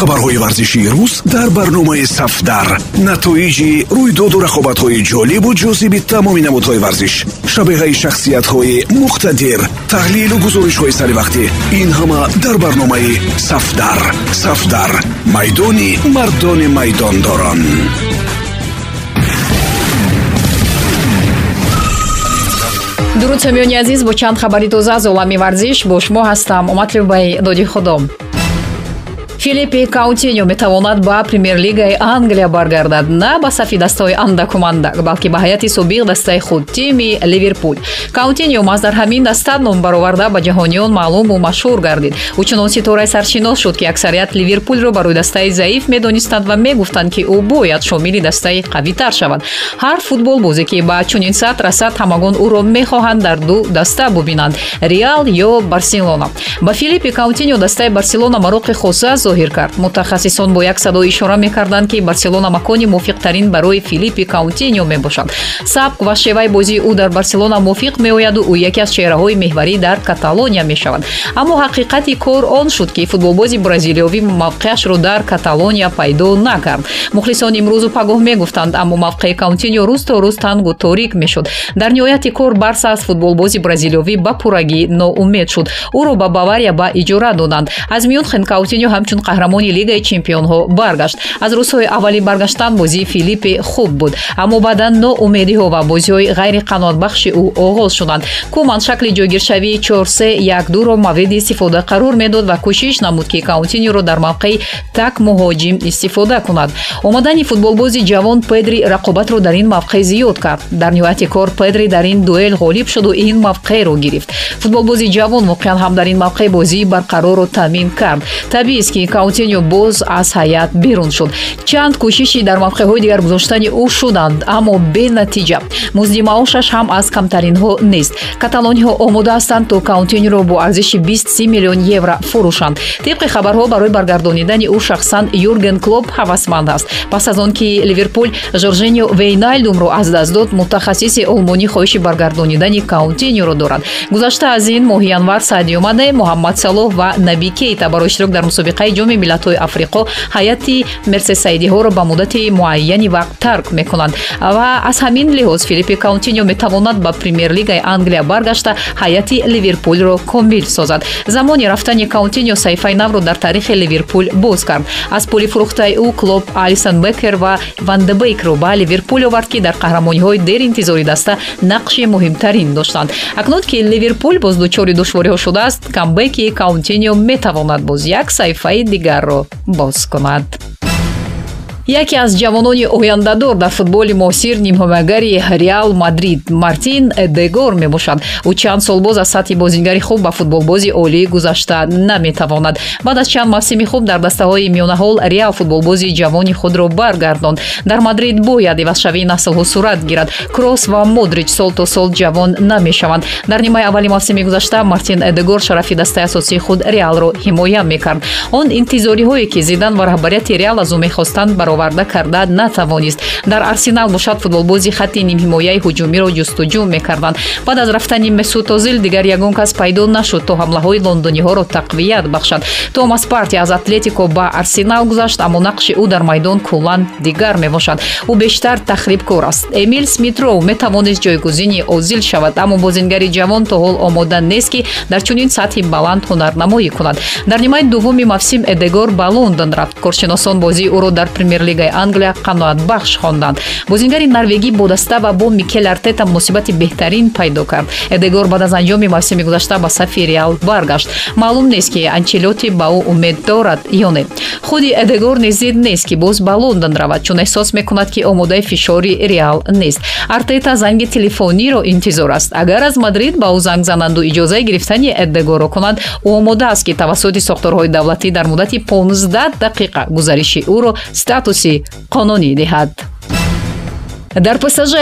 хабарҳои варзишии рӯз дар барномаи сафдар. Натоиҷи рӯйдоду рақобатҳои ҷолибу ҷозиби тамоми намудҳои варзиш шабеҳаи шахсиятҳои муқтадир таҳлилу гузоришҳои саривақтӣ ин ҳама дар барномаи сафдар. Сафдар майдони мардони майдондорон. Дуруд самиёни азиз бо чанд хабари тоза аз олами варзиш бо шумо ҳастам. Омадлиб бай доди худом филиппи каутиньо метавонад ба премер-лигаи англия баргардад на ба сафи дастаҳои андакумандак балки ба ҳайати собиқ дастаи худ тими ливерпул каутиньо маз дар ҳамин даста ном бароварда ба ҷаҳониён маълуму машҳур гардид. Ӯ чунон ситораи саршинос шуд ки аксарият ливерпулро барои дастаи заиф медонистанд ва мегуфтанд ки ӯ бояд шомили дастаи қавитар шавад. Ҳар футболбозе ки ба чунин сатҳ расад ҳамагон ӯро мехоҳанд дар ду даста бубинанд реал ё барселона. Ба филиппи каутиньо дастаи барселона мароқи хоса зоҳир кард. Мутахассисон бо як садо ишора мекарданд ки барселона макони мувофиқтарин барои филиппи каутиньо мебошад. Сабк ва шеваи бозии ӯ дар барселона мувофиқ меояду ӯ яке аз чеҳраҳои меҳварӣ дар каталония мешавад. Аммо ҳақиқати кор он шуд ки футболбози бразилиёвӣ мавқеашро дар каталония пайдо накард. Мухлисони имрӯзу пагоҳ мегуфтанд аммо мавқеи каутиньо рӯз то рӯз тангу торик мешуд. Дар ниҳояти кор барса аз футболбози бразилиёвӣ ба пуррагӣ ноумед шуд. Ӯро ба бавария ба иҷора доданд аз мюнхен каутиньо ҳамчун қаҳрамони лигаи чемпионҳо баргашт. Аз рӯзҳои аввали баргаштан бозии филиппи хуб буд аммо баъдан ноумедиҳо ва бозиҳои ғайриқаноатбахши ӯ оғоз шуданд куман шакли ҷойгиршавии чорсе якдуро мавриди истифода қарор медод ва кӯшиш намуд ки каутиньоро дар мавқеи так муҳоҷим истифода кунад. Омадани футболбози ҷавон педри рақобатро дар ин мавқеъ зиёд кард. Дар ниҳояти кор педри дар ин дуэл ғолиб шуду ин мавқеъро гирифт. Футболбози ҷавон воқеан ҳам дар ин мавқеъ бозии барқарорро таъмин кард. Табиист ки каутиньо боз аз ҳаят берун шуд. Чанд кӯшиши дар мавқеъҳои дигар гузоштани ӯ шуданд аммо бенатиҷа музди маошаш ҳам аз камтаринҳо нест. Каталониҳо омода ҳастанд то каутиньоро бо арзиши 20 миллион евро фурӯшанд. Тибқи хабарҳо барои баргардонидани ӯ шахсан юрген клоп ҳавасманд аст. Пас аз он ки ливерпул жорженио вейнальдумро аз даст дод мутахассиси олмонӣ хоҳиши баргардонидани каутиньоро дорад гузашта аз ин моҳи январ саъдио мане муҳаммад салоҳ ва наби кейта барои иштирок дар мусобиқаи ҷоми миллатҳои африқо ҳайати мерсесайдиҳоро ба муддати муайяни вақт тарк мекунанд. Ва аз ҳамин лиҳоз филиппи каунтиньо метавонад ба премер-лигаи англия баргашта ҳайати ливерпулро комил созад. Замони рафтани каунтиньо саҳифаи навро дар таърихи ливерпул боз кард. Аз пули фурӯхтаи ӯ клоп алисон бекер ва вандебейкро ба ливерпул овард ки дар қаҳрамониҳои деринтизори даста нақши муҳимтарин доштанд. Акнун ки ливерпул боз дучори душвориҳо шудааст камбеки каунтиньо метавонад боз як саҳифаи дигарро боз кунад яке аз ҷавонони ояндадор дар футболи муосир нимҳимагари реал мадрид мартин эдегор мебошад. Ӯ чанд сол боз аз сатҳи бозигари хуб ба футболбози олӣ гузашта наметавонад. Баъд аз чанд мавсими хуб дар дастаҳои миёнаҳол реал футболбози ҷавони худро баргардонд. Дар мадрид бояд ивазшавии наслҳо сурат гирад. Кросс ва модрич сол то сол ҷавон намешаванд. Дар нимаи аввали мавсими гузашта мартин эдегор шарафи дастаи асосии худ реалро ҳимоя мекард. Он интизориҳое ки зидан ва раҳбарияти реал аз ӯ мехостанд баро бароварда карда натавонист. Дар арсенал бошад футболбози хатти нимҳимояи ҳуҷумиро ҷустуҷӯ мекарданд. Баъд аз рафтани месут озил дигар ягон кас пайдо нашуд то ҳамлаҳои лондониҳоро тақвият бахшад. Томас парти аз атлетико ба арсенал гузашт аммо нақши ӯ дар майдон куллан дигар мебошад. Ӯ бештар тахрибкор аст. Эмил смитроу метавонист ҷойгузини озил шавад аммо бозингари ҷавон то ҳол омода нест ки дар чунин сатҳи баланд ҳунарнамоӣ кунад. Дар нимаи дуввуми мавсим эдегор ба лондон рафт. Коршиносон бозии ӯро дар премер лигаи англия қаноатбахш хонданд. Бозингари норвегӣ бо даста ва бо микел артета муносибати беҳтарин пайдо кард. Эдегор баъд аз анҷоми мавсими гузашта ба сафи реал баргашт. Маълум нест ки анчелоти ба ӯ умед дорад ё не. Худи эдегор низ зид нест ки боз ба лондон равад чун эҳсос мекунад ки омодаи фишори реал нест. Артета занги телефониро интизор аст. Агар аз мадрид ба ӯ занг зананду иҷозаи гирифтани эдегорро кунанд ӯ омода аст ки тавассути сохторҳои давлатӣ дар муддати 15 дақиқа гузариши ӯро статус 年、このに出ハった。Дар псж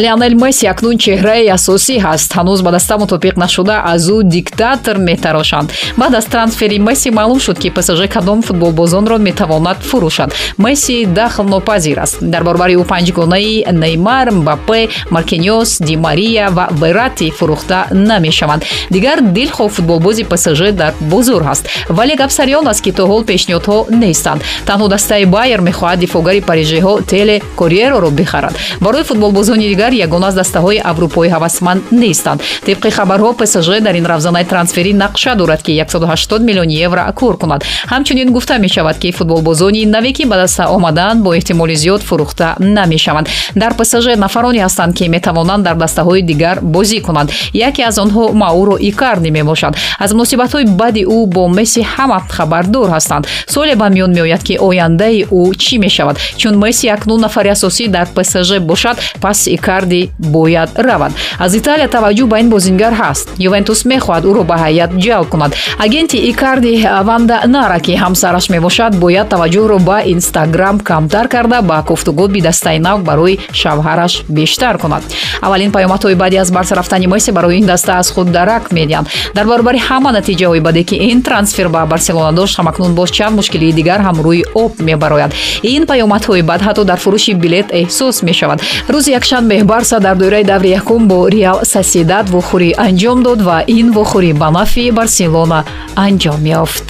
леонел месси акнун чеҳраи асосӣ ҳаст. Ҳанӯз ба даста мутобиқ нашуда аз ӯ диктатор метарошанд. Баъд аз трансфери месси маълум шуд ки псж кадом футболбозонро метавонад фурӯшад месси дахлнопазир аст. Дар баробари ӯ панҷгонаи неймар мбапе маркиньос ди мария ва верати фурӯхта намешаванд. Дигар дилхоҳ футболбози псж дар бозор ҳаст. Вале гап сари он аст ки то ҳол пешниҳодҳо нестанд. Танҳо дастаи байер мехоҳад дифоъгари парижиҳо теле корьероро бихарад барои футболбозони дигар ягона аз дастаҳои аврупои ҳавасманд нестанд. Тибқи хабарҳо псж дар ин равзанаи трансферӣ нақша дорад ки 180 миллиони евро кор кунад. Ҳамчунин гуфта мешавад ки футболбозони наве ки ба даста омаданд бо эҳтимоли зиёд фурӯхта намешаванд. Дар псж нафароне ҳастанд ки метавонанд дар дастаҳои дигар бозӣ кунанд. Яке аз онҳо мауро икарди мебошад. Аз муносибатҳои бади ӯ бо месси ҳама хабардор ҳастанд. Суоле ба миён меояд ки ояндаи ӯ чӣ мешавад. Чун месси акнун нафари асосӣ дар псж бошад пас икарди бояд равад. Аз италия таваҷҷӯҳ ба ин бозингар ҳаст. Ювентус мехоҳад ӯро ба ҳайят ҷалб кунад. Агенти икарди ванда нара ки ҳамсараш мебошад бояд таваҷҷӯҳро ба инстаграм камтар карда ба гуфтугӯ бидастаи нав барои шавҳараш бештар кунад. Аввалин паёмадҳои баъди аз барса рафтани месси барои ин даста аз худ дарак медиҳанд. Дар баробари ҳама натиҷаҳои баде ки ин трансфер ба барселона дошт ҳамакнун боз чанд мушкилии дигар ҳам рӯи об мебарояд. Ин паёмадҳои баъд ҳатто дар фурӯши билет эҳсос мешавад рӯзи якшанбе барса дар доираи даври якум бо реал сосидад вохӯрӣ анҷом дод ва ин вохӯрӣ ба нафи барселона анҷом ёфт.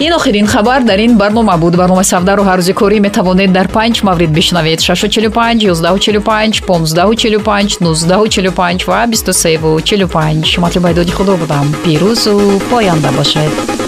Ин охирин хабар дар ин барнома буд. Барномаи савдаро ҳаррӯзи корӣ метавонед дар панҷ маврид бишнавед. 645 145 1545 1945 ва 2345 матлубайдоди худо будам. Пирӯзу поянда бошед